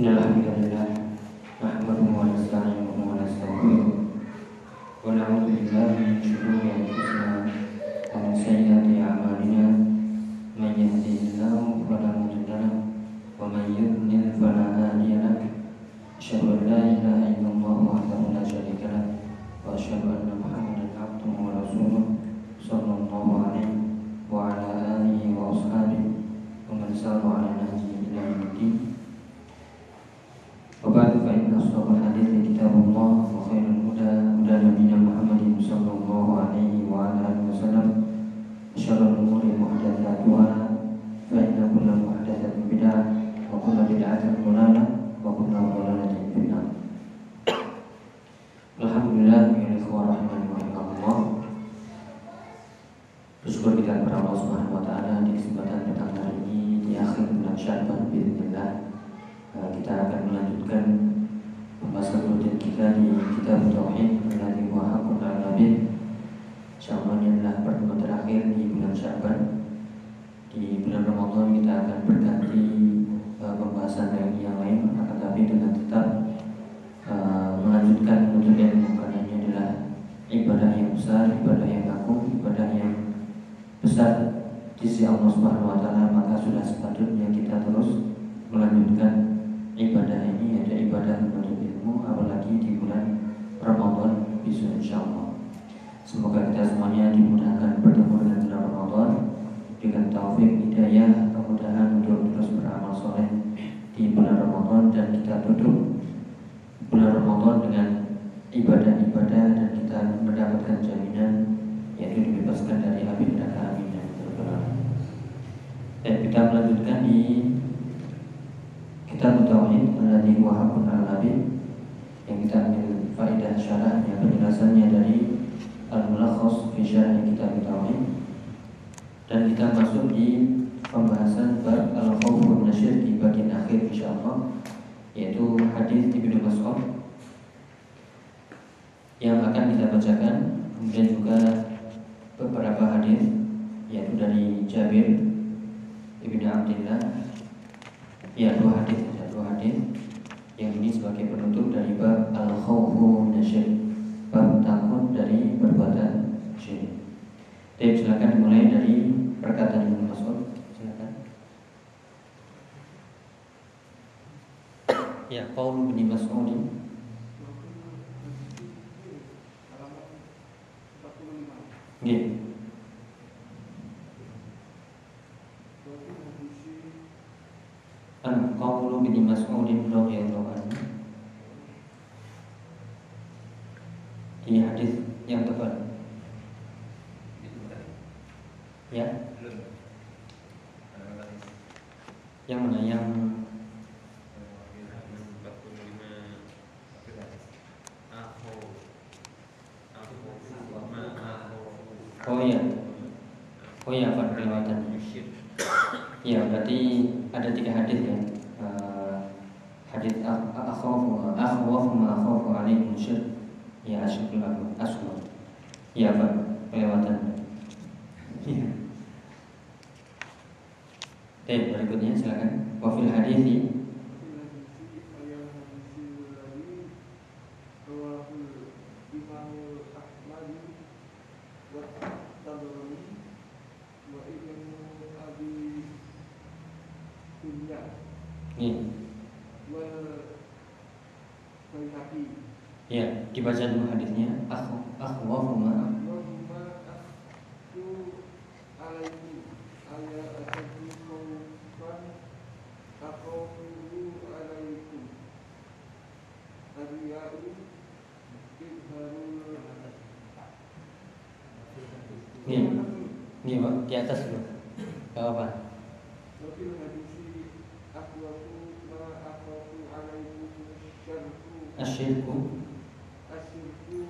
Innalhamdulillah besar di sisi Allah Subhanahu wa taala maka sudah sepatutnya kita terus melanjutkan ibadah ini ada ibadah menuntut ilmu apalagi di bulan Ramadan bisa insya Allah. Semoga kita semuanya dimudahkan bertemu dengan bulan Ramadan dengan taufik hidayah kemudahan untuk terus beramal soleh di bulan Ramadan dan kita tutup bulan Ramadan dengan ibadah-ibadah dan kita mendapatkan jaminan yaitu dibebaskan dari api neraka amin dan kita melanjutkan di Kitab Tauhid Alladhi huwa hakun al-nabi Yang kita ambil faedah syarahnya Penjelasannya dari Al-Mulakhas fi syarah Kitab Tauhid Dan kita masuk di Pembahasan bab Al-Khawfun Nasyir di bagian akhir insyaAllah Yaitu hadis Ibnu Mas'ud Yang akan kita bacakan Kemudian juga Beberapa hadis Yaitu dari Jabir Ibnu Abdullah Ya dua hadis, ada dua hadis yang ini sebagai penutup dari bab al khawfu nasyir bab takut dari perbuatan syirik. Jadi silakan dimulai dari perkataan Ibnu Mas'ud. Silakan. Ya, qaulu Ibnu Mas'ud. Nggih. An qawlu bin Mas'udin radhiyallahu anhu Di hadis yang tebal Ya Yang mana yang Oh iya Oh iya Pak kelewatan Ya berarti ada tiga hadis ya uh, hadis akhafu akhwafu ma akhafu alaikum syirk ya asyukul asma ya pak. Kelewatan. Ya Baik, berikutnya silakan. Wafil hadis Ya, dibaca dulu hadisnya. Aku aku ma Nih, nih pak, di atas dulu. Gak apa-apa. Asyirku Asyirku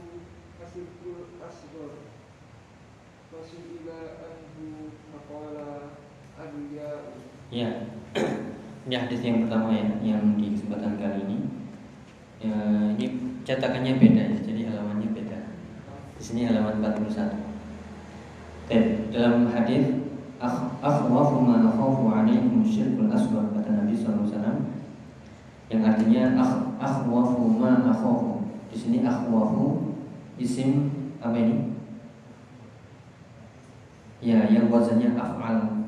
Asyirku asghar Fasila anhu adiya'u Ya, ini hadis yang pertama ya, yang di kesempatan kali ini. Ya, ini cetakannya beda ya, jadi halamannya beda. Di sini halaman 41. Dalam hadis akhwafu ma akhafu alaikum syirkul asghar kata Nabi sallallahu alaihi wasallam yang artinya akhwafu ma akhafu. Di sini akhwafu isim apa ini? Ya, yang wazannya af'al.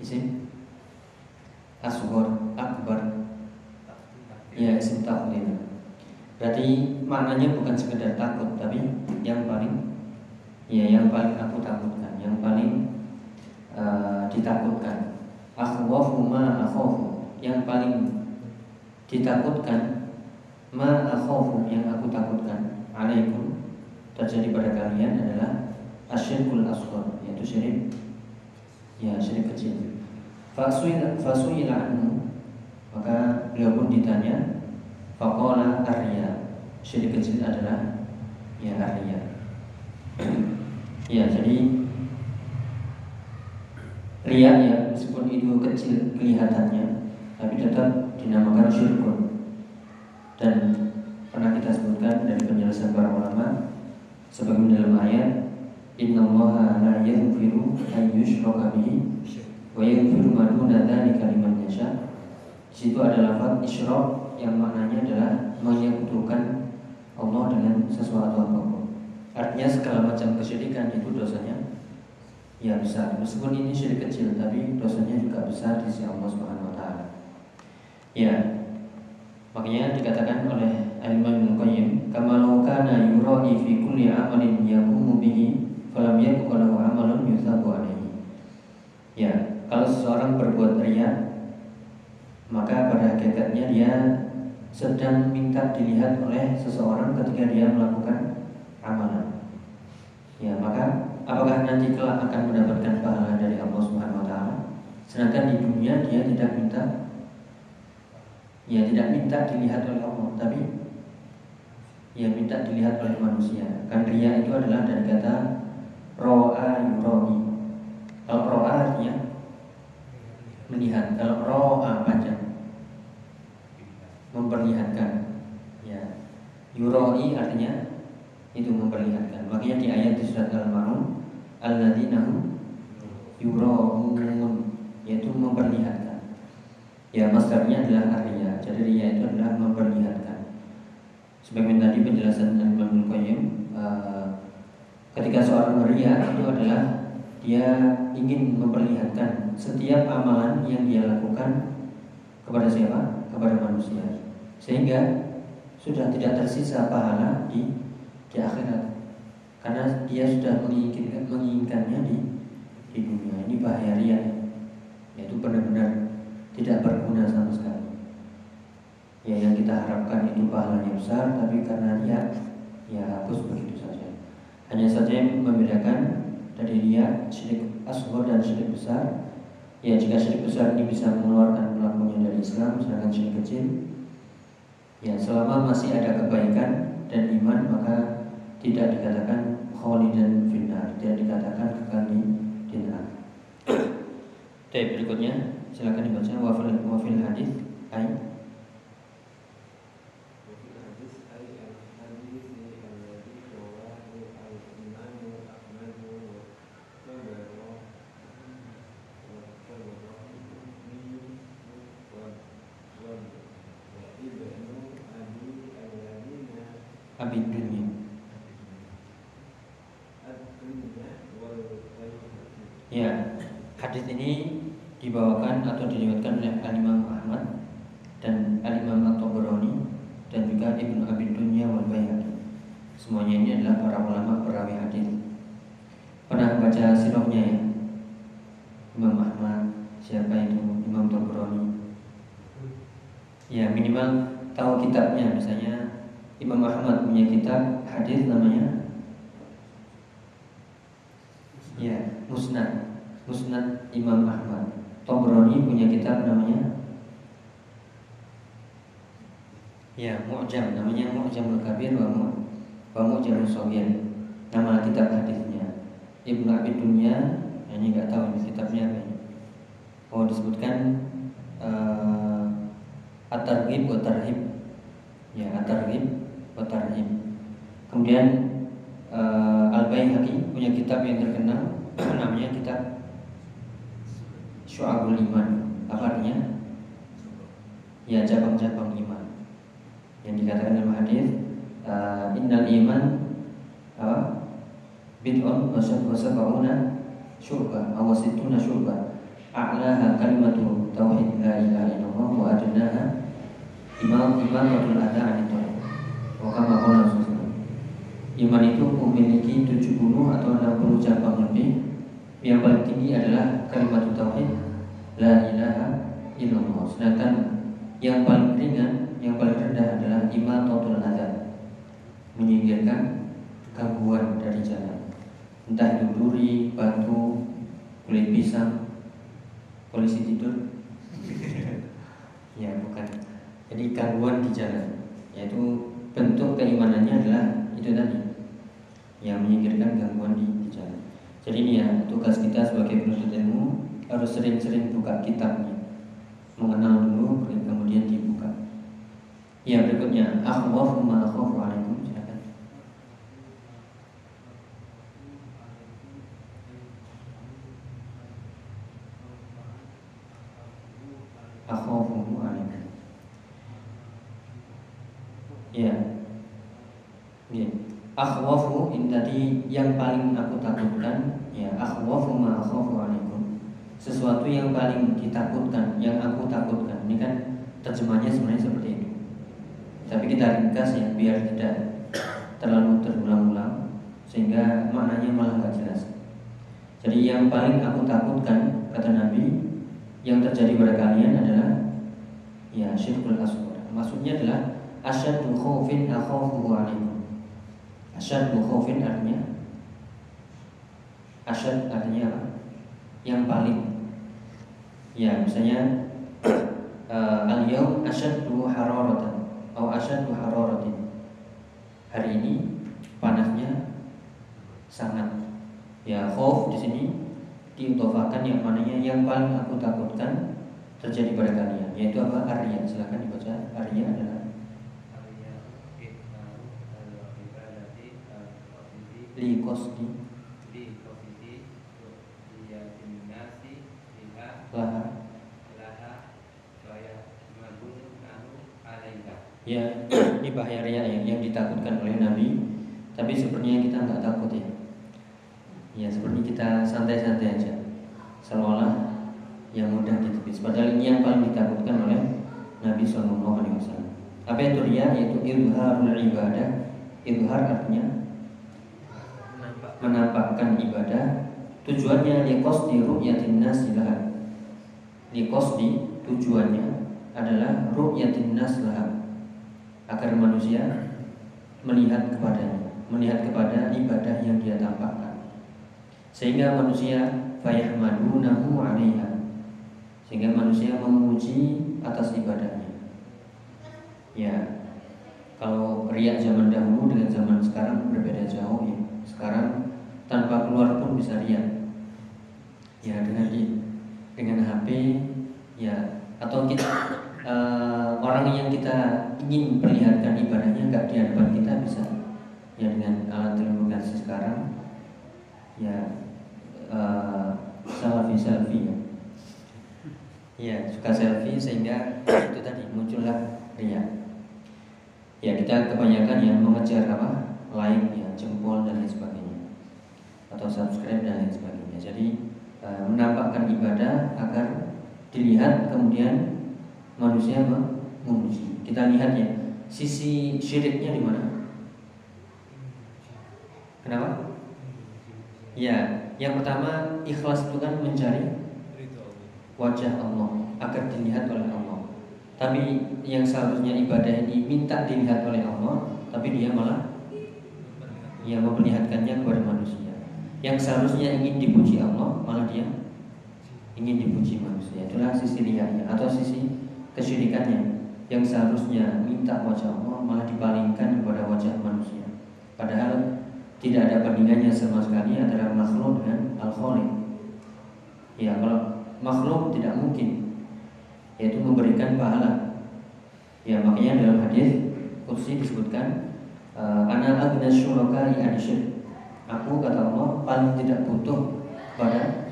Isim asghar, akbar. Ya, isim tafdhil. Berarti maknanya bukan sekedar takut, tapi yang paling ya yang paling aku takutkan, yang paling uh, ditakutkan. Akhwafu ma akhafu, yang paling ditakutkan ma akhafu yang aku takutkan alaikum terjadi pada kalian adalah asyirkul asghar yaitu syirik ya syirik kecil. Fasuila anhu. Maka beliau pun ditanya faqala arya syirik kecil adalah ya arya ya jadi ria ya meskipun itu kecil kelihatannya tapi tetap dinamakan syirkun dan pernah kita sebutkan dari penjelasan para ulama sebagaimana dalam ayat innallaha la yaghfiru an yushraka bihi wa yaghfiru ma duna dzalika liman yasha. Di situ ada lafaz isyrak yang maknanya adalah menyekutukan Allah dengan sesuatu apa pun. Artinya segala macam kesyirikan itu dosanya ya besar. Meskipun ini syirik kecil tapi dosanya juga besar di sisi Allah Subhanahu wa taala. Ya. Makanya dikatakan oleh Al-Imam Qayyim, "Kama kana yurani fi kulli amalin yaqumu bihi falam yakun amalun yusabu alaihi. Ya, kalau seseorang berbuat ria, maka pada hakikatnya dia sedang minta dilihat oleh seseorang ketika dia melakukan amalan. Ya, maka apakah nanti kelak akan mendapatkan pahala dari Allah Subhanahu wa taala? Sedangkan di dunia dia tidak minta ya tidak minta dilihat oleh Allah, tapi ya minta dilihat oleh manusia. Kan ria itu adalah dari kata roa yuroi kalau roa artinya melihat kalau roa panjang memperlihatkan ya yuroi artinya itu memperlihatkan makanya di ayat di surat al-maun alladzina yuraun yaitu memperlihatkan ya masdarnya adalah arya jadi ria itu adalah memperlihatkan sebagaimana tadi penjelasan Imam Qayyim uh, Ketika seorang ria itu adalah dia ingin memperlihatkan setiap amalan yang dia lakukan kepada siapa? Kepada manusia. Sehingga sudah tidak tersisa pahala di di akhirat. Karena dia sudah menginginkan menginginkannya di di dunia. Ini bahaya ria. Yaitu benar-benar tidak berguna sama sekali. Ya yang kita harapkan itu pahalanya besar tapi karena ria ya hapus begitu saja. Hanya saja yang membedakan dari dia syirik asghar dan syirik besar. Ya jika syirik besar ini bisa mengeluarkan pelakunya dari Islam, sedangkan syirik kecil, ya selama masih ada kebaikan dan iman maka tidak dikatakan dan finnar, tidak dikatakan kekal di dinar. Oke, berikutnya silakan dibaca wafil wafil hadis. Ayat Hadis ini dibawakan atau diriwayatkan oleh Al-Imam Ahmad dan Al-Imam At-Tabrani dan juga Ibnu Abi Dunya wal Baihaqi. Semuanya ini adalah para ulama perawi hadis. Pernah baca sirahnya ya? Imam Ahmad, siapa itu Imam Tabrani? Ya minimal tahu kitabnya misalnya Imam Ahmad punya kitab hadis namanya ya Musnad Musnad Imam Ahmad. Tobroni punya kitab namanya Ya, Mu'jam namanya Mu'jamul Kabir wa Mu' wa Mu'jamul. Nama kitab hadisnya. Ibnu Abi Dunya, ini nggak tahu ini kitabnya apa ini. Oh, disebutkan uh, At-Targhib. Ya, At-Targhib. Kemudian uh, Al-Baihaqi punya kitab yang terkenal namanya kitab Syu'abul Iman Apa artinya? ya cabang-cabang iman. Yang dikatakan dalam hadis uh, innal iman apa? Bid'un wa sab'una syurba aw sittuna syurba. A'laha kalimatu tauhid la ilaha illallah wa adnaha imam imamatul adha anit Wa kama qala Iman itu memiliki 70 atau 60 cabang lebih. Yang paling tinggi adalah kalimat tauhid la ilaha illallah. Sedangkan yang paling ringan, yang paling rendah adalah imatatul adab. Menyingkirkan gangguan dari jalan. Entah itu duri, batu, kulit pisang, polisi tidur. ya, bukan. Jadi gangguan di jalan, yaitu bentuk keimanannya adalah itu tadi yang menyingkirkan gangguan di, jalan. Jadi ini ya tugas kita sebagai penuntut ilmu harus sering-sering buka kitabnya mengenal dulu kemudian dibuka ya berikutnya akhwafu ma alaikum silakan akhafu alaikum ya ya akhwafu yang paling aku takutkan ya akhwafu ma akhafu alaikum sesuatu yang paling ditakutkan, yang aku takutkan. Ini kan terjemahnya sebenarnya seperti itu. Tapi kita ringkas ya biar tidak terlalu terulang-ulang sehingga maknanya malah nggak jelas. Jadi yang paling aku takutkan kata Nabi yang terjadi pada kalian adalah ya syirkul asghar. Maksudnya adalah asyaddu khaufin akhafu alaikum. Asyaddu khaufin artinya asyad artinya apa? Yang paling Ya, misalnya uh, al-yaum asyaddu hararatan atau asyaddu hararatin. Hari ini panasnya sangat. Ya, khauf di sini diutofakan yang mananya yang paling aku takutkan terjadi pada kalian yaitu apa Arya silakan dibaca Arya adalah li qasdi laha. Ya ini bahaya ria ya, yang ditakutkan oleh Nabi. Tapi sepertinya kita nggak takut ya. Ya seperti kita santai-santai aja. Seolah yang mudah ditepis padahal ini yang paling ditakutkan oleh Nabi Shallallahu Alaihi Wasallam. Apa itu ria? Yaitu ilharul ibadah. Ilhar artinya menampakkan ibadah tujuannya liqas di ru'yatin nasilah Likosdi tujuannya adalah ru'yatin nas agar manusia melihat kepadanya, melihat kepada ibadah yang dia tampakkan. Sehingga manusia fayahmadunahu 'alaiha. Sehingga manusia memuji atas ibadahnya. Ya. Kalau riak zaman dahulu dengan zaman sekarang berbeda jauh ya. Sekarang tanpa keluar pun bisa riak. Ya dengan dengan HP ya atau kita uh, orang yang kita ingin perlihatkan ibadahnya nggak di hadapan kita bisa. Ya dengan alat telekomunikasi sekarang ya uh, selfie selfie ya. Ya suka selfie sehingga itu tadi muncullah ria ya kita kebanyakan yang mengejar apa? Like ya jempol dan lain sebagainya atau subscribe dan lain sebagainya jadi Eh, menampakkan ibadah agar dilihat kemudian manusia memuji. Kita lihat ya sisi syiriknya di mana? Kenapa? Ya, yang pertama ikhlas itu kan mencari wajah Allah agar dilihat oleh Allah. Tapi yang seharusnya ibadah ini minta dilihat oleh Allah, tapi dia malah yang memperlihatkannya kepada manusia yang seharusnya ingin dipuji Allah malah dia ingin dipuji manusia. Itulah sisi liarnya atau sisi kesyirikannya. Yang seharusnya minta wajah Allah malah dipalingkan kepada wajah manusia. Padahal tidak ada bandingannya sama sekali antara makhluk dengan al ya kalau makhluk tidak mungkin yaitu memberikan pahala. Ya makanya dalam hadis kursi disebutkan anak agna syuraka an Aku kata Allah paling tidak butuh pada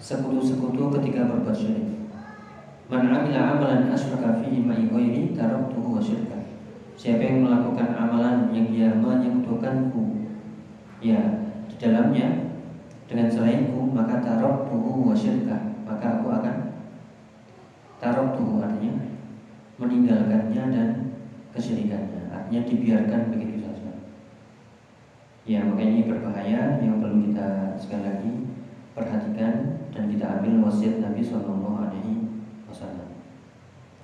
sekutu-sekutu ketika berbuat syirik. Man amila amalan asyraka fihi ma'i ghairi taraktuhu wa syirka. Siapa yang melakukan amalan yang dia menyekutukanku ya di dalamnya dengan selainku maka taraktuhu wa syirka. Maka aku akan taraktuhu artinya meninggalkannya dan kesyirikannya. Artinya dibiarkan begitu. Ya, makanya ini berbahaya yang perlu kita sekali lagi perhatikan dan kita ambil wasiat Nabi Shallallahu Alaihi Wasallam.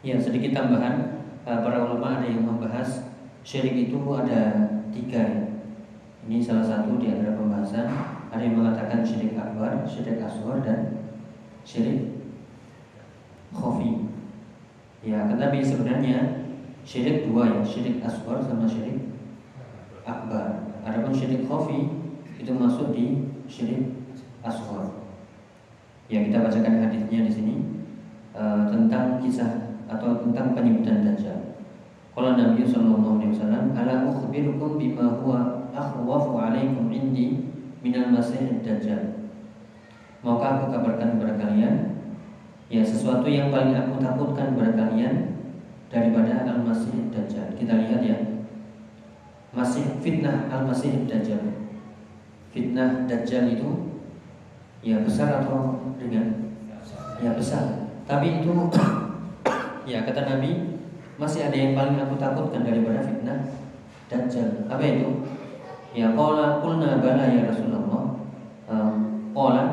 Ya, sedikit tambahan Eh, para ulama ada yang membahas syirik itu ada tiga ya. Ini salah satu di antara pembahasan. Ada yang mengatakan syirik akbar, syirik asghar dan syirik khafi. Ya, tetapi sebenarnya syirik dua ya, syirik asghar sama syirik akbar. Adapun syirik khafi itu masuk di syirik asghar. Ya, kita bacakan hadisnya di sini uh, tentang kisah atau tentang penyebutan dajjal. Qala Nabi sallallahu alaihi wasallam, "Ala ukhbirukum bima huwa akhwafu alaikum indi minal masih dajjal." Maukah aku kabarkan kepada kalian ya sesuatu yang paling aku takutkan kepada kalian daripada al-masih dajjal. Kita lihat ya. Masih fitnah al-masih dajjal. Fitnah dajjal itu ya besar atau ringan? Ya besar. Tapi itu Ya kata Nabi masih ada yang paling aku takutkan daripada fitnah Dajjal. Apa itu? Ya qala qulna bala ya Rasulullah. Qala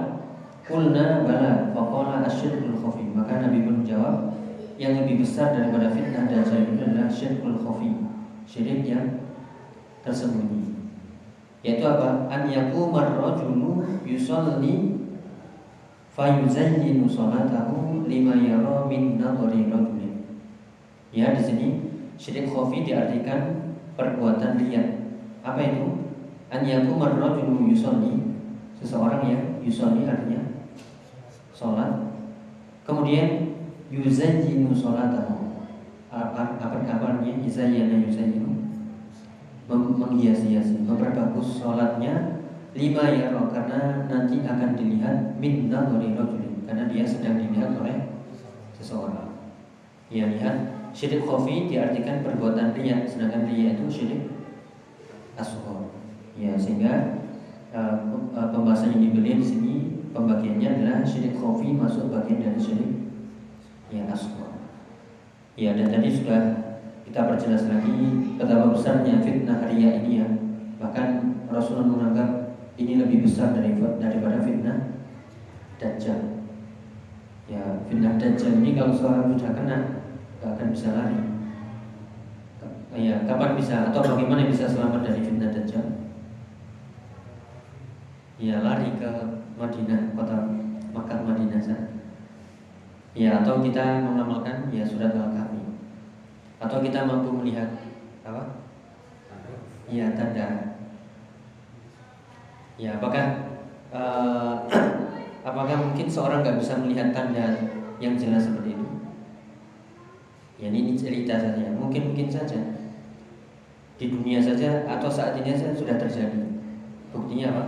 qulna bala fa qala asyirkul khafi. Maka Nabi pun menjawab yang lebih besar daripada fitnah Dajjal itu adalah syirkul khafi. Syirik yang tersembunyi. Yaitu apa? An yaqumar rajulu yusalli fayuzayyinu salatahu lima yara min nadhari rajul Ya di sini syirik khafi diartikan perbuatan riya. Apa itu? An yakumar rajulu yusolli seseorang yang yusolli artinya sholat. Kemudian yuzayyinu sholatahu. Apa kabarnya? Izayyana yuzayyinu menghias-hiasi, memperbagus sholatnya lima ya roh karena nanti akan dilihat min nadhari rajulin karena dia sedang dilihat oleh seseorang. Ia lihat Syirik khafi diartikan perbuatan riya, sedangkan riya itu syirik asghar. Ya, sehingga uh, pembahasan yang dibeli di sini pembagiannya adalah syirik khafi masuk bagian dari syirik ya asghar. Ya, dan tadi sudah kita perjelas lagi betapa besarnya fitnah riya ini ya. Bahkan Rasulullah menganggap ini lebih besar dari daripada fitnah dajjal. Ya, fitnah dajjal ini kalau seorang sudah kena gak akan bisa lari. Ya, kapan bisa atau bagaimana bisa selamat dari fitnah dajjal? Ya, lari ke Madinah, kota Makkah Madinah sana. Ya, atau kita mengamalkan ya surat Al-Kahfi. Atau kita mampu melihat apa? Ya, tanda. Ya, apakah uh, apakah mungkin seorang nggak bisa melihat tanda yang jelas seperti itu? Ya ini cerita saja, mungkin mungkin saja di dunia saja atau saat ini saja sudah terjadi. Buktinya apa?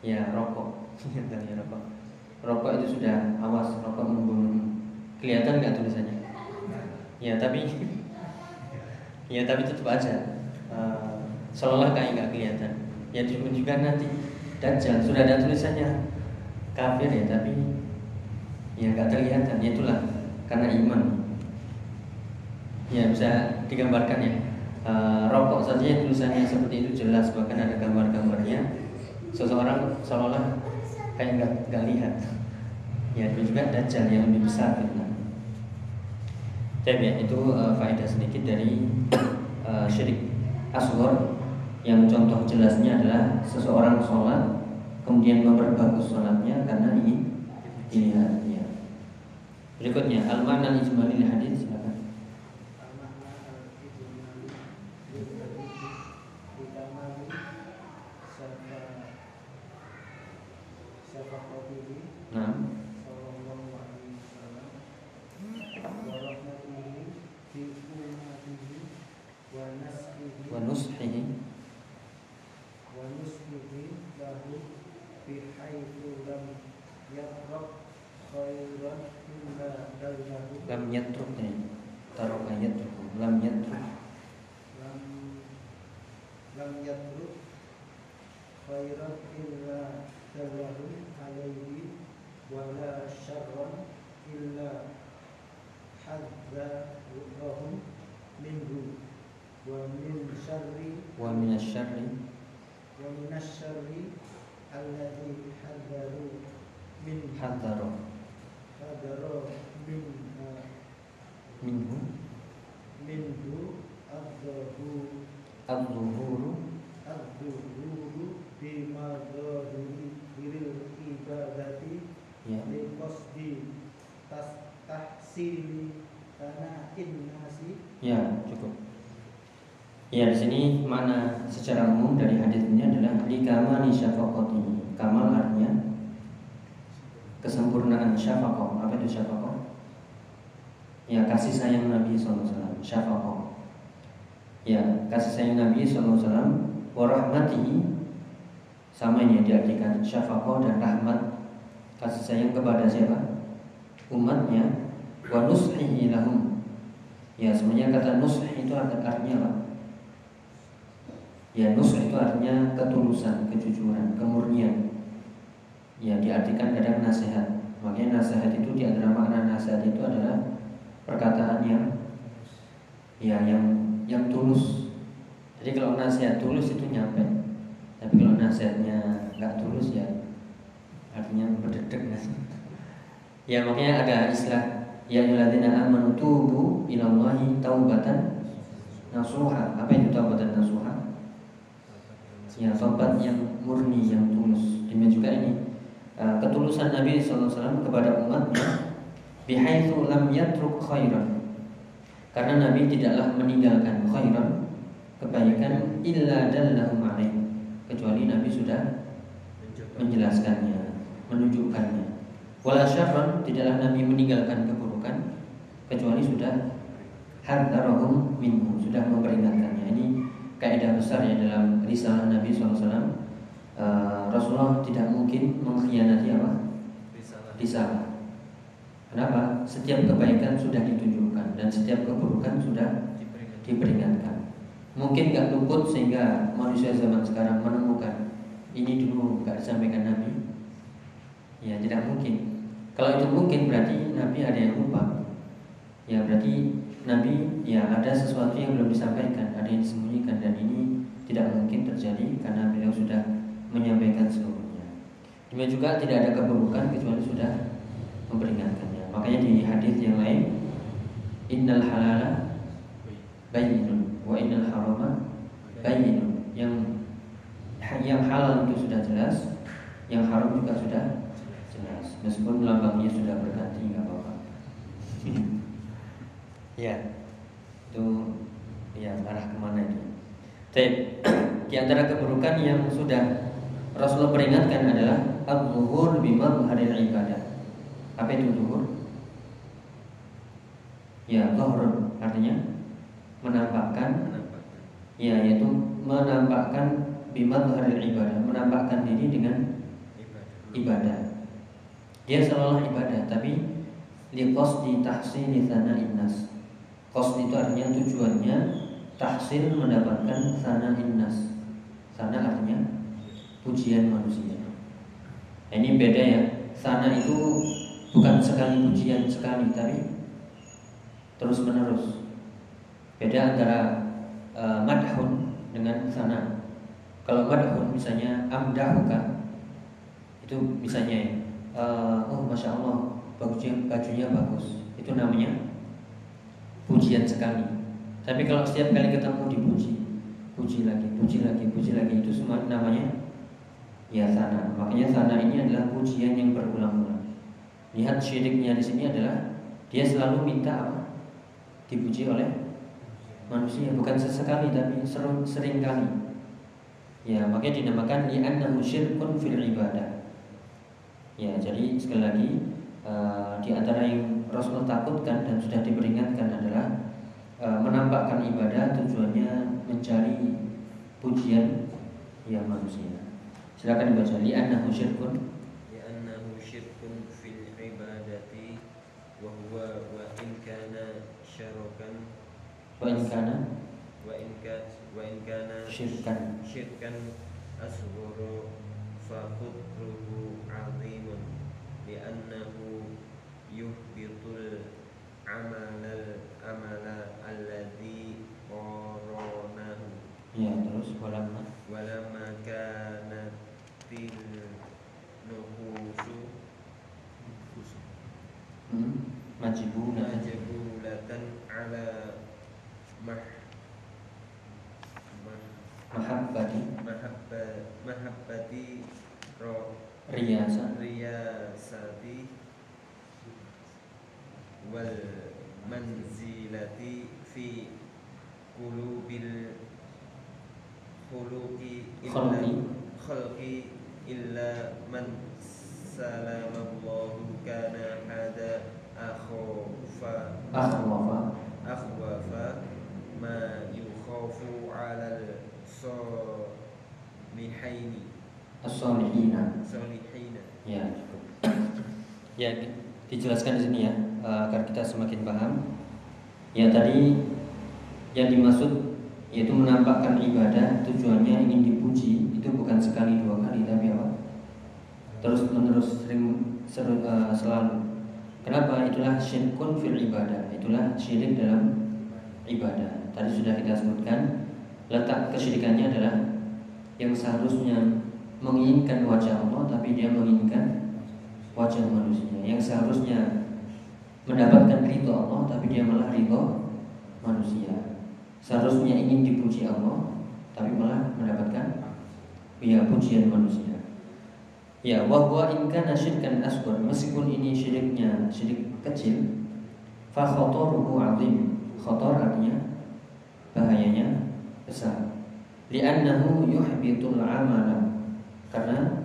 Ya rokok, rokok. Rokok itu sudah awas, rokok membunuh. Kelihatan nggak tulisannya? Ya tapi, ya tapi tetap aja. Uh, seolah kayak nggak kelihatan. Ya juga nanti Dajjal sudah ada tulisannya kafir ya tapi ya nggak terlihat ya itulah karena iman. Ya bisa digambarkan ya. E, rokok saja tulisannya seperti itu jelas bahkan ada gambar-gambarnya. Seseorang seolah kayak nggak nggak lihat. Ya itu juga dajjal yang lebih besar gitu. Jadi ya, itu uh, faedah sedikit dari uh, syirik asghar yang contoh jelasnya adalah seseorang sholat kemudian memperbagus sholatnya karena ingin dilihat Berikutnya al-makna ijmali hadis silakan. Nah. Wa nushihi Wa nushihi lahu bihaitsu lam yatraq khairan illa dallahu lam yatruk ini. Taruh ayat lam yatruk lam lam yatruk khairan illa dallahu alaihi wala syarran illa hadzarahum minhu wa min syarri wa minasyarri wa minasyarri alladhi hadzaru min hadzara hadzaru min minhu minhu adzahu adzuhuru adzuhuru bi madhahiri biril ibadati ya li qasdi tas tahsili tana'in nasi ya cukup ya di sini mana secara umum dari hadis ini adalah di kamali syafaqati kamal artinya kesempurnaan syafaqah. Apa itu syafaqah? Ya kasih sayang Nabi SAW syafaqah. Ya kasih sayang Nabi SAW warahmatihi sama ini diartikan syafaqah dan rahmat. Kasih sayang kepada siapa? Umatnya. Wa nushihi lahum. Ya sebenarnya kata nush itu artinya apa? Ya nush itu artinya ketulusan kejujuran kemurnian ya diartikan kadang nasihat makanya nasihat itu di antara makna nasihat itu adalah perkataan yang ya yang yang tulus jadi kalau nasihat tulus itu nyampe tapi kalau nasihatnya nggak tulus ya artinya berdedek ya makanya ada istilah Ya ayyuhalladzina amanu tubu ilallahi taubatan nasuha. Apa itu taubatan nasuha? Ya, taubat yang murni, yang tulus. Demikian juga ini ketulusan Nabi SAW kepada umatnya bihaitsu lam yatruk khairan. Karena Nabi tidaklah meninggalkan khairan kebaikan illa dallahum alaih kecuali Nabi sudah menjelaskannya, menunjukkannya. Wala syarran tidaklah Nabi meninggalkan keburukan kecuali sudah hadarahum minhu, sudah memperingatkannya. Ini kaidah besar ya dalam risalah Nabi SAW. Uh, Rasulullah tidak mungkin mengkhianati apa? Risalah. Kenapa? Setiap kebaikan sudah ditunjukkan dan setiap keburukan sudah diperingatkan. Mungkin nggak luput sehingga manusia zaman sekarang menemukan ini dulu nggak disampaikan Nabi. Ya tidak mungkin. Kalau itu mungkin berarti Nabi ada yang lupa. Ya berarti Nabi ya ada sesuatu yang belum disampaikan, ada yang disembunyikan dan ini tidak mungkin terjadi karena beliau sudah menyampaikan seluruhnya. Demikian juga tidak ada keburukan kecuali sudah memperingatkannya. Makanya di hadis yang lain, innal halala bayyinun wa innal harama bayyinun. Yang yang halal itu sudah jelas, yang haram juga sudah jelas. Meskipun lambangnya sudah berganti nggak apa-apa. ya, itu ya arah ke mana? Tapi di antara keburukan yang sudah Rasulullah peringatkan adalah al-zuhur bima hari ibadah. Apa itu zuhur? Ya, zuhur artinya menampakkan ya yaitu menampakkan bima hari ibadah, menampakkan diri dengan ibadah. Dia seolah ibadah, tapi liqas di tahsin di sana innas. Kos itu artinya tujuannya tahsin mendapatkan sana innas. Sana artinya pujian manusia. Ini beda ya. Sana itu bukan sekali pujian sekali, tapi terus menerus. Beda antara uh, madhun dengan sana. Kalau madhun misalnya amdahuka itu misalnya uh, oh masya Allah bajunya bajunya bagus itu namanya pujian sekali. Tapi kalau setiap kali ketemu dipuji, puji lagi, puji lagi, puji lagi itu semua namanya ya sana. Makanya sana ini adalah pujian yang berulang-ulang. Lihat syiriknya di sini adalah dia selalu minta apa? Dipuji oleh manusia, bukan sesekali tapi sering, kali. Ya, makanya dinamakan li'annahu syirkun fil ibadah. Ya, jadi sekali lagi uh, di antara yang Rasul takutkan dan sudah diperingatkan adalah uh, menampakkan ibadah tujuannya mencari pujian yang manusia. Silakan dibaca li annahu syirkun. Li annahu syirkun fil ibadati wa huwa wa in kana syarakan wa in kana? Wa in kana wa in kana syirkan. syirkan asghara fa qudruhu 'azimun li annahu yuhbitul amalal amala alladhi qaranahu ya terus walamma? Walamma kana bil nuhusu hmm. majibulatan majibulatan ala mah mahabbati. mahabba mahabbati ro riyasa. Riyasati wal manzilati fi qulubil khuluqi illa khalqi illa man salamallahu kana hada akhwafa. Akhwafa. Akhwafa ma yukhafu ala al salihina salihina ya ya dijelaskan di sini ya eh, agar kita semakin paham. Ya tadi yang dimaksud yaitu menampakkan ibadah tujuannya ingin dipuji itu bukan sekali dua kali tapi Terus menerus sering seru- eh, selalu. Kenapa? Itulah syirkun fil ibadah. Itulah syirik dalam ibadah. Tadi sudah kita sebutkan Letak kesyirikannya adalah Yang seharusnya menginginkan wajah Allah Tapi dia menginginkan wajah manusia. Yang seharusnya mendapatkan ridho Allah Tapi dia malah ridho manusia. Seharusnya ingin dipuji Allah Tapi malah mendapatkan Ya pujian manusia Ya, wahwa in kana syirkan asghar meskipun ini syiriknya syirik kecil fa khataruhu azim. Khatar artinya bahayanya besar. Li'annahu yuhbitul amala. Karena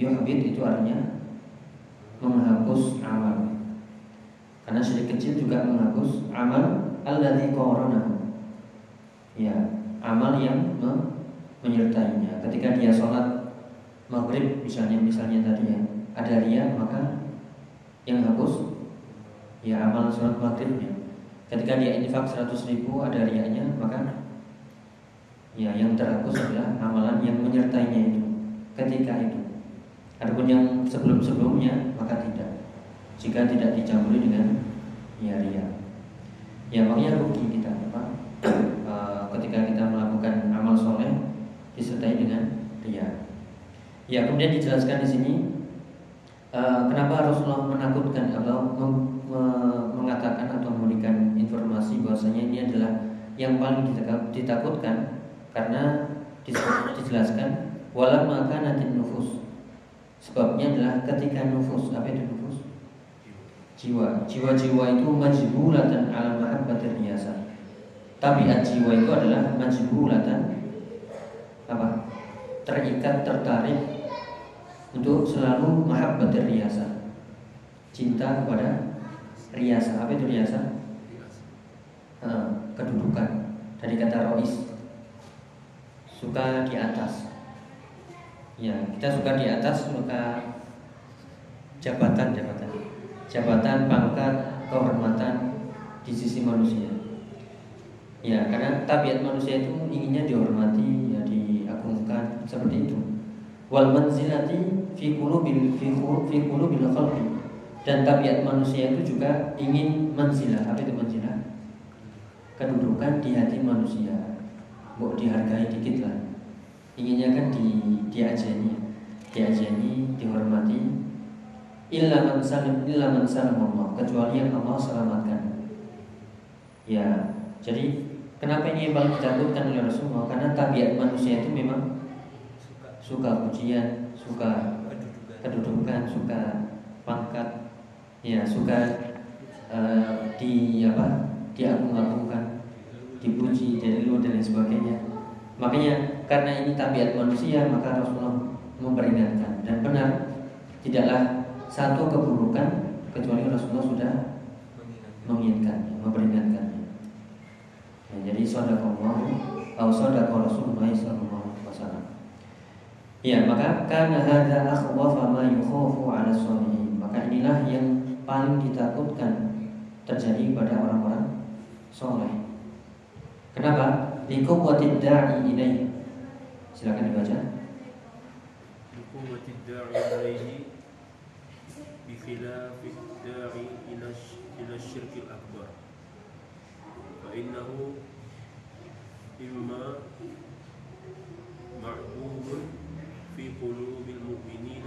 yuhbit itu artinya menghapus amal. Karena syirik kecil juga menghapus amal alladzi qaranahu. Ya, amal yang me- menyertainya. Ketika dia sholat maghrib misalnya misalnya tadi ya. Ada ria maka yang hapus ya amal sholat maghribnya ketika dia infak 100 ribu ada riaknya maka ya yang terhapus adalah amalan yang menyertainya itu ketika itu. Adapun yang sebelum sebelumnya maka tidak. Jika tidak dicampuri dengan ya ria. Ya makanya rugi kita apa? Eh, ketika kita melakukan amal soleh disertai dengan ria Ya, kemudian dijelaskan di sini uh, kenapa Rasulullah menakutkan atau mengatakan atau memberikan informasi bahwasanya ini adalah yang paling ditak- ditakutkan karena dijelaskan walam maka nanti nufus. Sebabnya adalah ketika nufus, apa itu nufus? Jiwa. Jiwa-jiwa itu majbulatan ala mahabbatir riyasa. Tabiat jiwa itu adalah majbulatan apa? Terikat, tertarik untuk selalu mahabbatir riyasa cinta kepada riyasa apa itu riyasa Eh, kedudukan. Dari kata rois suka di atas. Ya kita suka di atas suka jabatan jabatan. Jabatan pangkat kehormatan di sisi manusia. Ya karena tabiat manusia itu inginnya dihormati seperti itu. Wal manzilati fi qulubil fi qulu- fi qulubil khalqi dan tabiat manusia itu juga ingin manzilah apa itu manzilah kedudukan di hati manusia. Mau dihargai dikit lah. Inginnya kan di diajeni diajeni dihormati. Illa man salim illa man salam Allah kecuali yang Allah selamatkan. Ya jadi kenapa ini yang paling ditakutkan oleh Rasulullah? Karena tabiat manusia itu memang suka pujian, suka kedudukan, suka pangkat, ya suka eh, di apa diagung-agungkan, dipuji, dirilu dan lain sebagainya. Makanya karena ini tabiat manusia maka Rasulullah memperingatkan dan benar tidaklah satu keburukan kecuali Rasulullah sudah mengingatkannya, memperingatkannya. Ya, jadi sadaqallah atau sadaqa Rasulullah. Ya, maka karena hadza akhwafa ma yukhafu 'ala suami. Maka inilah yang paling ditakutkan terjadi pada orang-orang soleh. Kenapa? Liquwwatid da'i ilaih. Silakan dibaca. Liquwwatid da'i ilaihi bi khilafid da'i ila ila syirkil akbar. Fa innahu imma ma'bubun في قلوب المؤمنين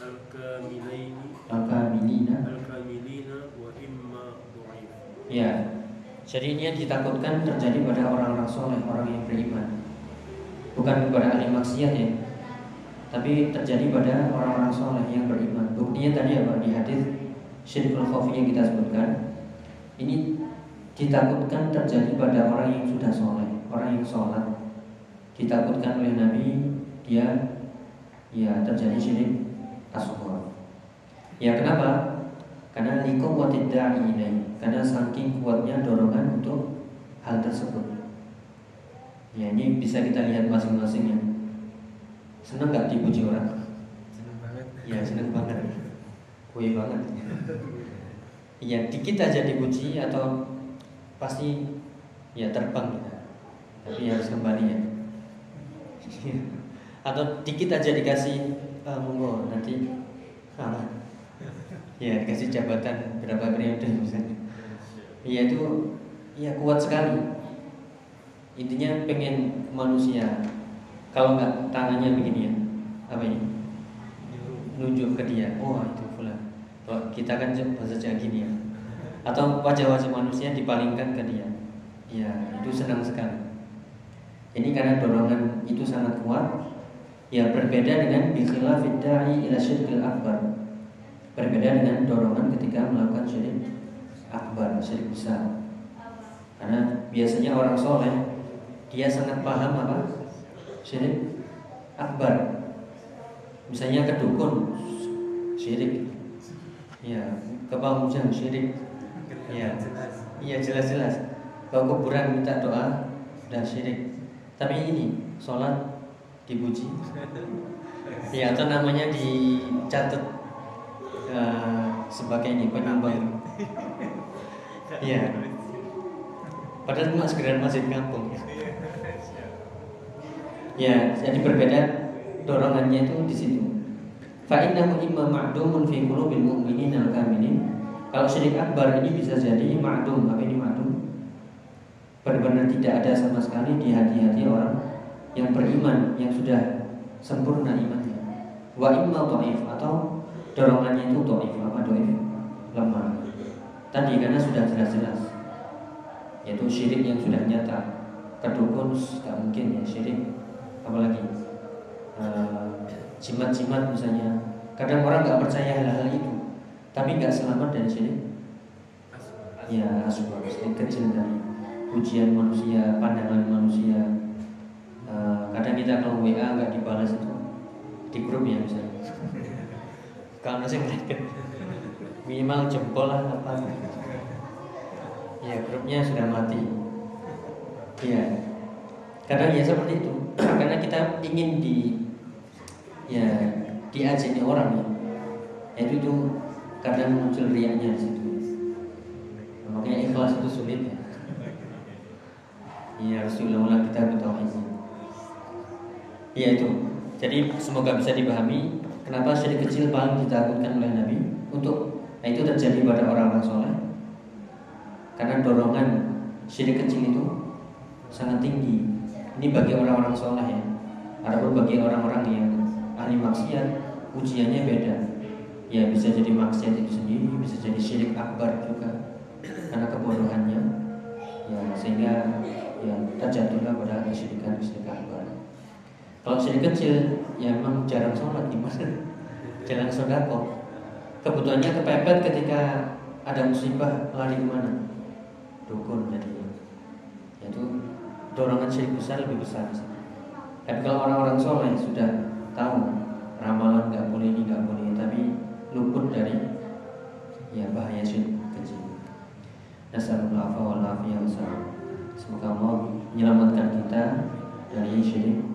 الكاملين Al-kamilina. الكاملين وإما ضعيف Ya. Jadi ini yang ditakutkan terjadi pada orang-orang soleh, orang yang beriman. Bukan kepada ahli maksiat ya. Tapi terjadi pada orang-orang soleh yang beriman. Buktinya tadi apa di hadis syirkul khafi yang kita sebutkan. Ini ditakutkan terjadi pada orang yang sudah soleh, orang yang sholat. Ditakutkan oleh Nabi dia ya terjadi syirik asghar. Ya kenapa? Karena likum da'i ilaih Karena saking kuatnya dorongan untuk hal tersebut Ya ini bisa kita lihat masing-masing ya Seneng gak dipuji orang? Seneng banget. Ya seneng banget Kue banget Ya dikit aja dipuji atau Pasti ya terbang kita Tapi harus kembali ya Atau dikit aja dikasih ah, Monggo nanti ah, Ya dikasih jabatan berapa periode misalnya. Iya itu ya kuat sekali. Intinya pengen manusia. Kalau nggak tangannya begini ya Apa ini? Nunjuk ke dia Oh itu pula Kalau kita kan bahasa Jawa gini ya. Atau wajah-wajah manusia dipalingkan ke dia. Ya itu senang sekali. Ini karena dorongan itu sangat kuat Ya berbeda dengan Bikhilafid da'i ila syirkil akbar Berbeda dengan dorongan ketika melakukan syirik akbar, syirik besar. Karena biasanya orang soleh dia sangat paham apa syirik akbar. Misalnya ke dukun syirik, ya ke pamujang syirik, ya iya jelas-jelas. Ke kuburan minta doa sudah syirik. Tapi ini sholat dipuji, ya atau namanya dicatat eh, sebagai ini penyumbang. Iya. Padahal cuma sekedar masjid kampung. Ya, jadi berbeda dorongannya itu di situ. Fa innahu imma ma'dumun fi qulubil mu'minin al-kamilin. Kalau syirik akbar ini bisa jadi ma'dum. Apa ini ma'dum? Benar-benar tidak ada sama sekali di hati-hati orang yang beriman, yang sudah sempurna imannya. Wa imma dhaif atau dorongannya itu dhaif. Apa dhaif? Lemah. Tadi karena sudah jelas-jelas yaitu syirik yang sudah nyata kedukun nggak mungkin ya syirik apalagi eh, jimat-jimat misalnya kadang orang nggak percaya hal-hal itu tapi nggak selamat dari syirik ya asbab kecil dari pujian manusia pandangan manusia Eh, kadang kita kalau WA nggak dibalas itu di grup ya misalnya kalau nasi minimal jempol lah apa. Ya grupnya sudah mati. Iya. Kadang ya seperti itu. Karena kita ingin di ya diajeni orang ya. Itu itu kadang muncul riaknya di situ. Makanya ikhlas itu sulit ya. Iya harus diulang-ulang kita bertauhid iya itu. Jadi semoga bisa dipahami kenapa syirik kecil paling ditakutkan oleh Nabi untuk nah itu terjadi pada orang-orang soleh. Karena dorongan syirik kecil itu sangat tinggi. Ini bagi orang-orang soleh ya. Adapun bagi orang-orang yang ahli maksiat ujiannya beda. Ya bisa jadi maksiat itu sendiri bisa jadi syirik akbar juga karena kebodohannya. Ya sehingga ya terjatuhlah pada kesyirikan kesyirikan. akbar kalau syirik kecil ya memang jarang sholat gimana? Jarang sodako. Kebutuhannya kepepet ketika ada musibah lari ke mana? Dukun jadi itu dorongan syirik besar lebih besar. Tapi kalau orang-orang soleh sudah tahu ramalan nggak boleh ini nggak boleh tapi luput dari ya bahaya syirik kecil. Nasallallahu wal afiyah wassalam. Semoga Allah menyelamatkan kita dari syirik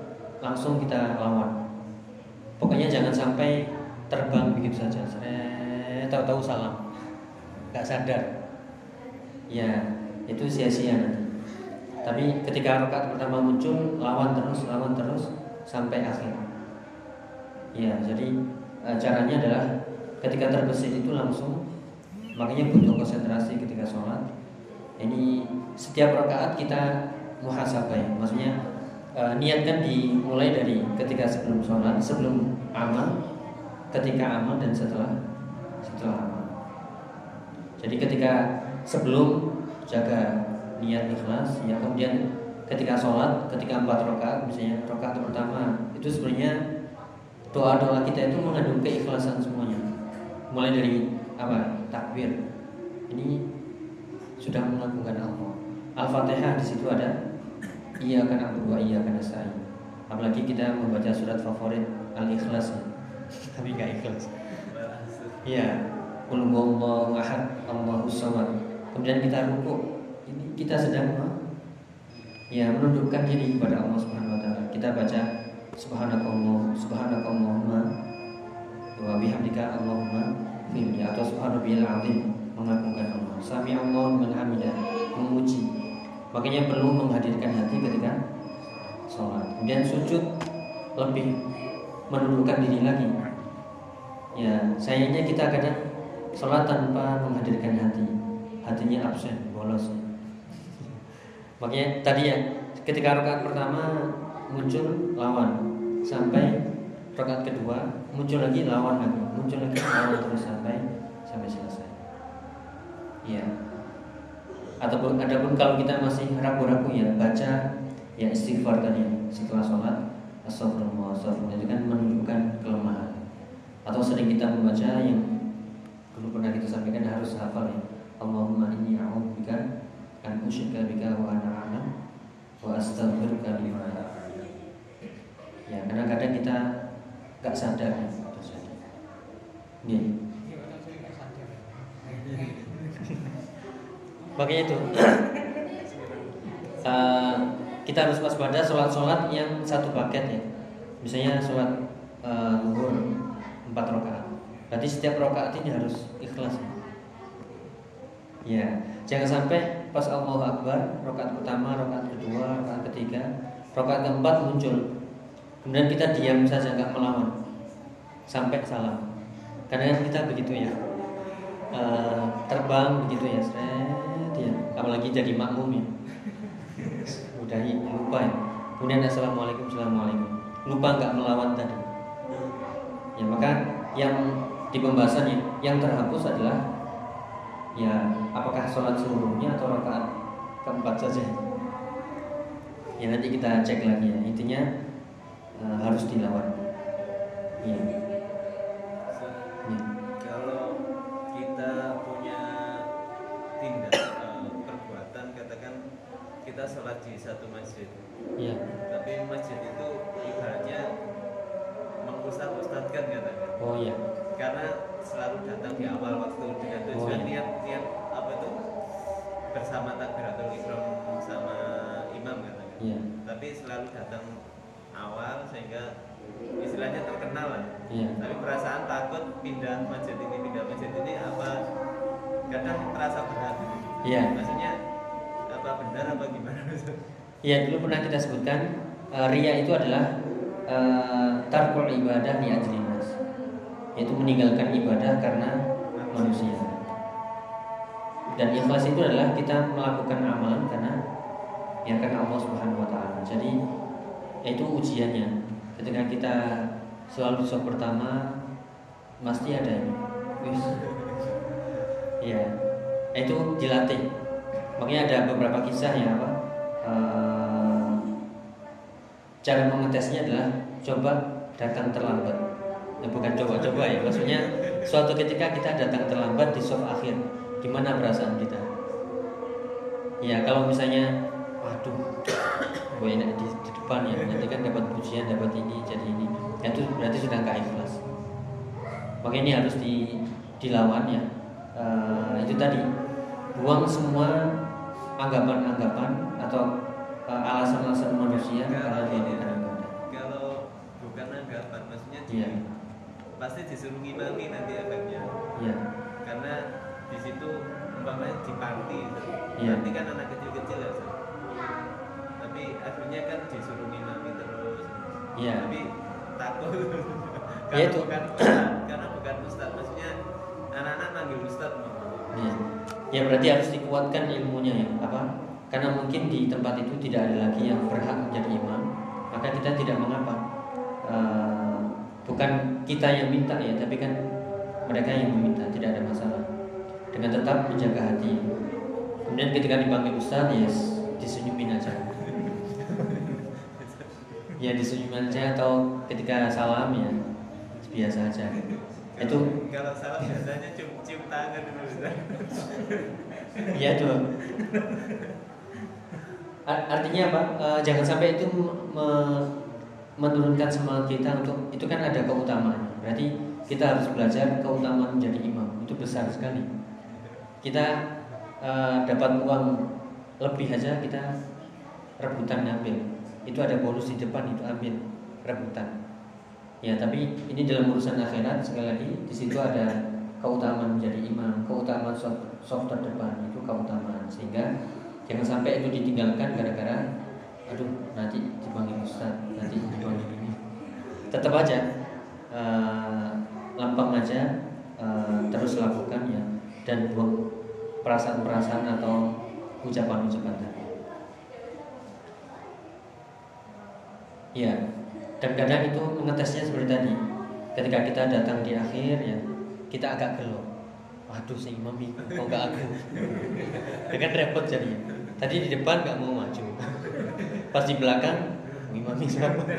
langsung kita lawan. Pokoknya jangan sampai terbang begitu saja. Seret, tahu-tahu salam. Gak sadar. Ya, itu sia-sia nanti. Tapi ketika rakaat pertama muncul, lawan terus, lawan terus sampai akhir. Ya, jadi eh, caranya adalah ketika terbesit itu langsung makanya butuh konsentrasi ketika sholat. Ini setiap rakaat kita muhasabah ya. Maksudnya eh, niatkan dimulai dari ketika sebelum sholat, sebelum amal, ketika amal dan setelah setelah amal. Jadi ketika sebelum jaga niat ikhlas, ya kemudian ketika sholat, ketika empat rakaat misalnya rakaat pertama itu sebenarnya doa doa kita itu mengandung keikhlasan semuanya. Mulai dari apa takbir ini sudah mengagungkan Allah. Al-Fatihah di situ ada iya akan abu wa iya akan nasta'in. Apalagi kita membaca surat favorit Al-Ikhlas ya. Tapi nggak ikhlas. Iya. Qul huwallahu ahad, Allahus samad. Kemudian kita rukuk. Ini kita sedang ya menundukkan diri kepada Allah Subhanahu wa taala. Kita baca subhanakallah subhanakallahumma wa bihamdika Allahumma firli atau subhanallahil azim mengagungkan Allah. Sami Allah man hamidah, memuji. Makanya perlu menghadirkan hati ketika sholat. Kemudian sujud lebih menundukkan diri lagi. Ya, sayangnya kita kadang sholat tanpa menghadirkan hati, hatinya absen, bolos. Makanya tadi ya, ketika rakaat pertama muncul lawan, sampai rakaat kedua muncul lagi lawan lagi, muncul lagi lawan terus sampai sampai selesai. Ya. Ataupun adapun kalau kita masih ragu-ragu ya baca ya istighfar tadi setelah sholat astagfirullah itu kan menunjukkan kelemahan atau sering kita membaca yang dulu pernah kita sampaikan harus hafal ya Allahumma inni a'udzubika an usyrika bika wa ana a'lam wa astaghfiruka lima ya kadang-kadang kita nggak sadar ya. Nih. Iya, kadang saya nggak sadar. Makanya itu eh, kita harus waspada sholat-sholat yang satu paket ya. Misalnya sholat eh, zuhur empat rakaat. Berarti setiap rakaat ini harus ikhlas. Ya. ya, jangan sampai pas Allahu Akbar rakaat pertama, rakaat kedua, rakaat ketiga, rakaat keempat muncul. Kemudian kita diam saja nggak melawan sampai salam. Kadang kita begitu ya. Eh, terbang begitu ya, ya. Apalagi jadi makmum ya. Udah lupa ya. Kemudian assalamualaikum, assalamualaikum. Lupa nggak melawan tadi. Ya maka yang di pembahasannya yang terhapus adalah ya apakah sholat seluruhnya atau rakaat keempat saja. Ya nanti kita cek lagi ya. Intinya eh, harus dilawan. Ya. Ya. Kita sholat di satu masjid, Ya. tapi masjid itu ibaratnya mengustad-ustadkan katakan. Oh iya. karena selalu datang di awal waktu dengan tujuan Oh, iya. niat niat apa itu bersama takbiratul ihram sama imam katakan Iya. tapi selalu datang awal sehingga istilahnya terkenal lah Iya. tapi perasaan takut pindah masjid ini pindah masjid ini apa kadang terasa berat gitu. Iya. maksudnya benar apa gimana Ya dulu pernah kita sebutkan eh, ria itu adalah eh, tarkul ibadah li ajlin nas. Yaitu meninggalkan ibadah karena manusia. Dan ikhlas itu adalah kita melakukan amalan karena ya karena Allah Subhanahu wa taala. Jadi itu ujiannya. Ketika kita selalu di saf pertama pasti ada ini. Ya. Itu dilatih. Makanya ada beberapa kisah ya apa? eh, cara mengetesnya adalah coba datang terlambat. Ya, bukan coba-coba ya, maksudnya suatu ketika kita datang terlambat di soft akhir, gimana perasaan kita? Ya kalau misalnya, waduh, gue enak di, di depan ya nanti kan dapat pujian dapat ini jadi ini Ya, itu berarti sudah nggak ikhlas maka ini harus di dilawan ya Eh, itu tadi buang semua anggapan-anggapan atau eh, alasan-alasan manusia kalau ini kalau bukan anggapan maksudnya Iya. pasti disuruh ngimami nanti efeknya Iya. karena di situ umpamanya di party Iya. nanti kan anak kecil-kecil ya Ustaz. tapi akhirnya kan disuruh ngimami terus Iya. tapi takut Ya, karena itu. bukan ustad karena bukan ustad maksudnya anak-anak manggil ustad mau Iya. Ya berarti harus dikuatkan ilmunya ya apa? Karena mungkin di tempat itu tidak ada lagi yang berhak menjadi imam, maka kita tidak mengapa. Eh, bukan kita yang minta ya, tapi kan mereka yang meminta, tidak ada masalah. Dengan tetap menjaga hati. Kemudian ketika dipanggil ustaz, yes, disenyumin aja. ya disenyumin aja atau ketika salam ya biasa aja. Itu kalau salah biasanya cium, cium tangan dulu. Iya tuh. Ar- Artinya apa? Eh, jangan sampai itu me- menurunkan semangat kita untuk itu kan ada keutamaan. Berarti kita harus belajar keutamaan menjadi imam itu besar sekali. Kita eh, dapat uang lebih aja kita rebutan ngambil. Itu ada bonus di depan itu ambil rebutan. Ya tapi ini dalam urusan akhirat sekali lagi di situ ada keutamaan menjadi imam, keutamaan soft, terdepan itu keutamaan sehingga jangan sampai itu ditinggalkan gara-gara aduh nanti dipanggil ustaz, nanti dipanggil ini. Tetap aja eh, lampang aja eh, terus lakukan ya dan buang perasaan-perasaan atau ucapan-ucapan tadi. Ya, dan kadang itu mengetesnya seperti tadi. Ketika kita datang di akhir ya, kita agak gelo. Waduh, si imam kok nggak aku? Ya kan repot jadi. Tadi di depan nggak mau maju. Pas di belakang, imam siapa?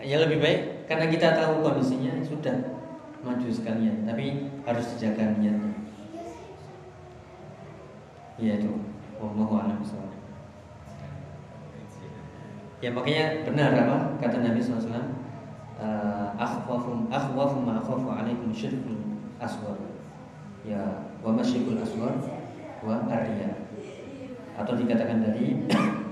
Ya lebih baik karena kita tahu kondisinya sudah maju sekalian, tapi harus dijaga niatnya. Iya itu. Wallahu a'lam. Ya makanya benar apa? Kata Nabi SAW uh, akhwafu akhwafu ma akhafu alaikum syirkul aswar. Ya wa masyikul aswar wa arya. Atau dikatakan tadi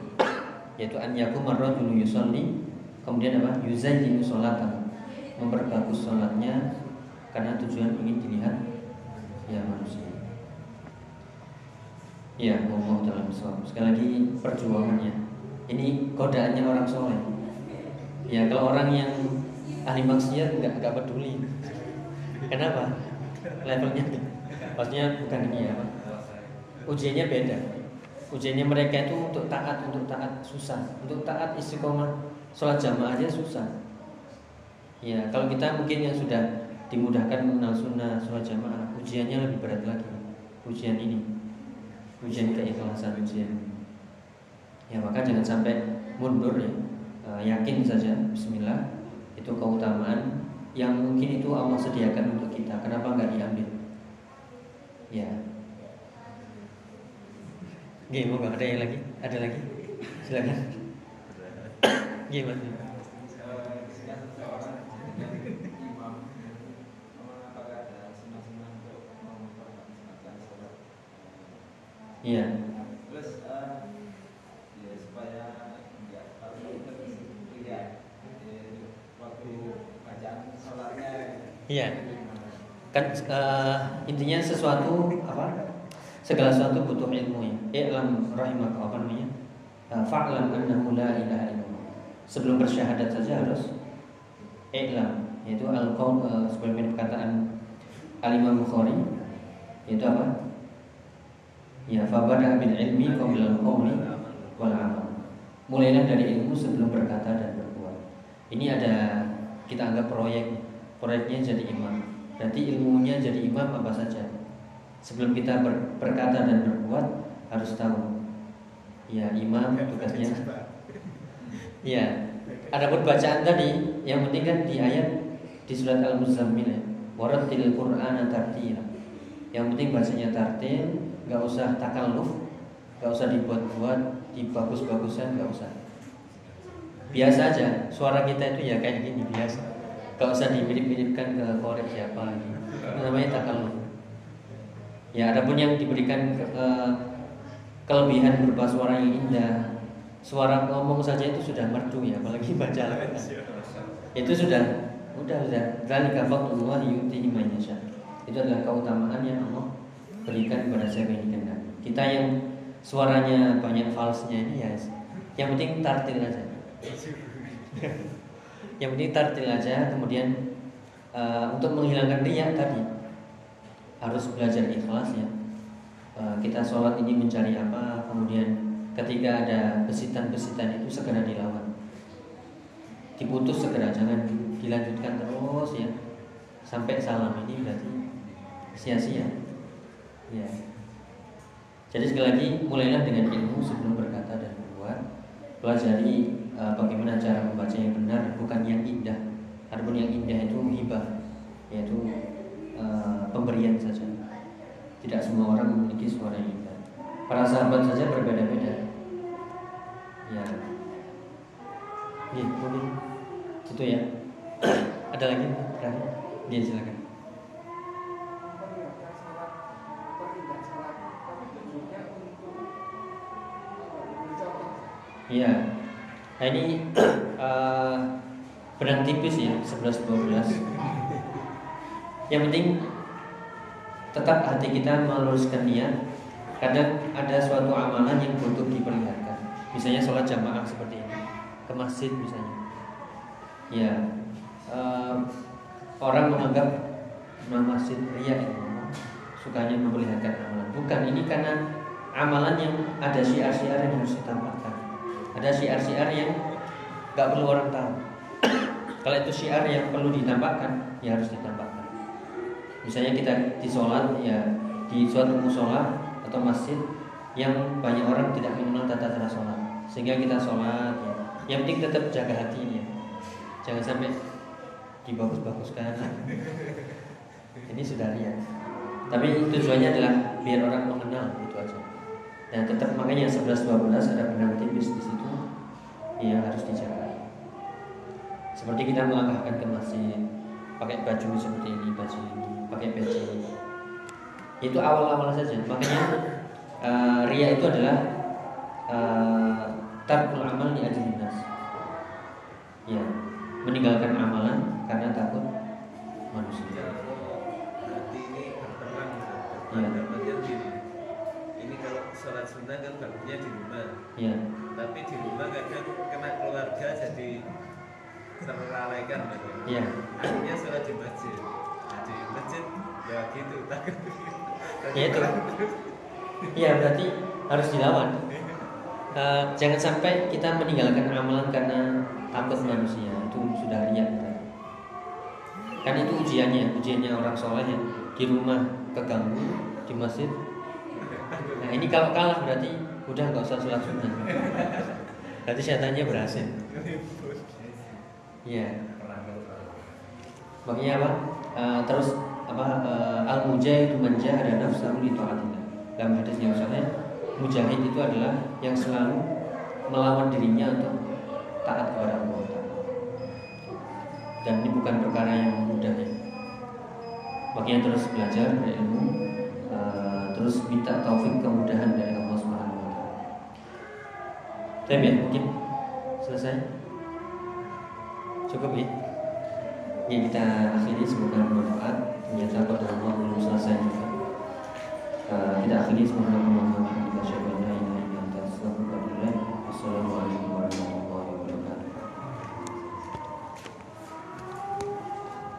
yaitu an yakum ar-rajulu yusalli kemudian apa? Yuzayyinu sholatan memperbagus sholatnya karena tujuan ingin dilihat ya manusia. Ya ngomong dalam sekali lagi perjuangannya ini godaannya orang soleh ya kalau orang yang ahli maksiat nggak nggak peduli. Kenapa? Levelnya maksudnya bukan ini ya. Ujiannya beda. Ujiannya mereka itu untuk taat untuk taat susah. Untuk taat istiqomah sholat jamaah aja susah. Ya kalau kita mungkin yang sudah dimudahkan mengenal sunnah sholat jamaah ujiannya lebih berat lagi. Ujian ini. Ujian keikhlasan ujian ya maka jangan sampai mundur ya. E, yakin saja Bismillah. Itu keutamaan yang mungkin itu Allah sediakan untuk kita. Kenapa nggak diambil? Ya. Gimana ada yang lagi? Ada lagi? Silakan. Gimana Iya. Terus eh, ya supaya ya kalau kita lihat eh, waktu bacaan sholatnya Iya. Kan eh, intinya sesuatu apa? Segala sesuatu butuh ilmu ya. I'lam rahimak apa namanya? Eh, Fa'lam annahu la ilaha illallah. Sebelum bersyahadat saja harus i'lam yaitu al-qaul eh, sebagaimana perkataan Al-Imam Bukhari yaitu apa? Ya, fabada bil ilmi qabla al-qawli wal amal. Mulailah dari ilmu sebelum berkata dan berbuat. Ini ada kita anggap proyek proyeknya jadi imam. Berarti ilmunya jadi imam apa saja. Sebelum kita ber- berkata dan berbuat harus tahu. Ya, imam tugasnya. Ya. Adapun bacaan tadi yang penting kan di ayat di surat Al-Muzammil ya. Warattil Qur'ana tartila. Yang penting bacanya tartil, nggak usah takalluf. nggak usah dibuat-buat dibagus-baguskan nggak usah biasa aja suara kita itu ya kayak gini biasa nggak usah dimirip-miripkan ke korek siapa lagi itu namanya takaluf ya adapun yang diberikan ke, ke- kelebihan berupa suara yang indah suara ngomong saja itu sudah merdu ya apalagi baca Al-Quran. Itu sudah udah sudah. Zalika fadlullah yu'tihi man yasha. Itu adalah keutamaan yang Allah berikan kepada siapa yang dikehendaki kita yang suaranya banyak falsnya ini ya yang penting tartil aja yang penting tartil aja kemudian eh, untuk menghilangkan riak tadi harus belajar ikhlas ya. Eh, kita sholat ini mencari apa kemudian ketika ada besitan-besitan itu segera dilawan. Diputus segera jangan dilanjutkan terus ya. Sampai salam ini berarti sia-sia. Ya. Jadi sekali lagi mulailah dengan ilmu sebelum berkata dan berbuat. Pelajari bagaimana cara membaca yang benar bukan yang indah adapun yang indah itu hibah yaitu eh, pemberian saja tidak semua orang memiliki suara yang indah para sahabat saja berbeda-beda ya Nih, mungkin itu ya. Ada lagi? Terakhir? Dia silakan. Iya. Nah ini eh, benang tipis ya 11 12. Yang penting tetap hati kita meluruskan niat. Kadang ada suatu amalan yang butuh diperlihatkan. Misalnya sholat jamaah seperti ini ke masjid misalnya. Ya, eh, orang menganggap nama masjid ria itu sukanya memperlihatkan amalan. Bukan ini karena amalan yang ada syiar-syiar yang harus ditampakkan. Ada syiar-syiar yang nggak perlu orang tahu. Kalau itu syiar yang perlu ditampakkan, ya harus ditampakkan. Misalnya kita di sholat, ya di suatu musola atau masjid yang banyak orang tidak mengenal tata cara sholat, sehingga kita sholat. Ya. Yang penting tetap jaga hatinya, jangan sampai dibagus-baguskan. Ini sudah lihat. Tapi tujuannya adalah biar orang mengenal itu aja. Dan tetap makanya 11 12 ada benang tipis di situ yang harus dijaga. Seperti kita melangkahkan ke masjid, pakai baju seperti ini, baju ini, pakai peci. Itu awal-awal saja. Makanya eh, ria itu adalah eh, tarkul amal di nas. Ya, meninggalkan amalan karena takut manusia. hati ini berperang di ini kalau sholat sunnah kan bagusnya di rumah Ya, tapi di rumah kadang keluarga jadi terlalaikan gitu. Iya. akhirnya sholat di masjid nah, di masjid ya gitu takut Ya itu. Iya berarti harus dilawan. Eh, jangan sampai kita meninggalkan amalan karena takut manusia itu sudah riak. Kan itu ujiannya, ujiannya orang soleh ya. di rumah keganggu di masjid. Nah ini kalau kalah berarti udah nggak usah sholat sunnah. Berarti setannya berhasil. Iya. Makanya apa? Eh, terus apa eh, al mujahid manja ada nafsahu li taatillah. Dalam hadis yang sahih, mujahid itu adalah yang selalu melawan dirinya untuk taat kepada Allah. Dan ini bukan perkara yang mudah ya. Makanya terus belajar berilmu, eh, terus minta taufik kemudahan dari tapi ya, mungkin selesai. Cukup ya. Ya kita akhiri semoga bermanfaat. Ternyata pada Allah belum selesai juga. Uh, kita akhiri semoga bermanfaat. Kita syukur. Assalamualaikum warahmatullahi wabarakatuh.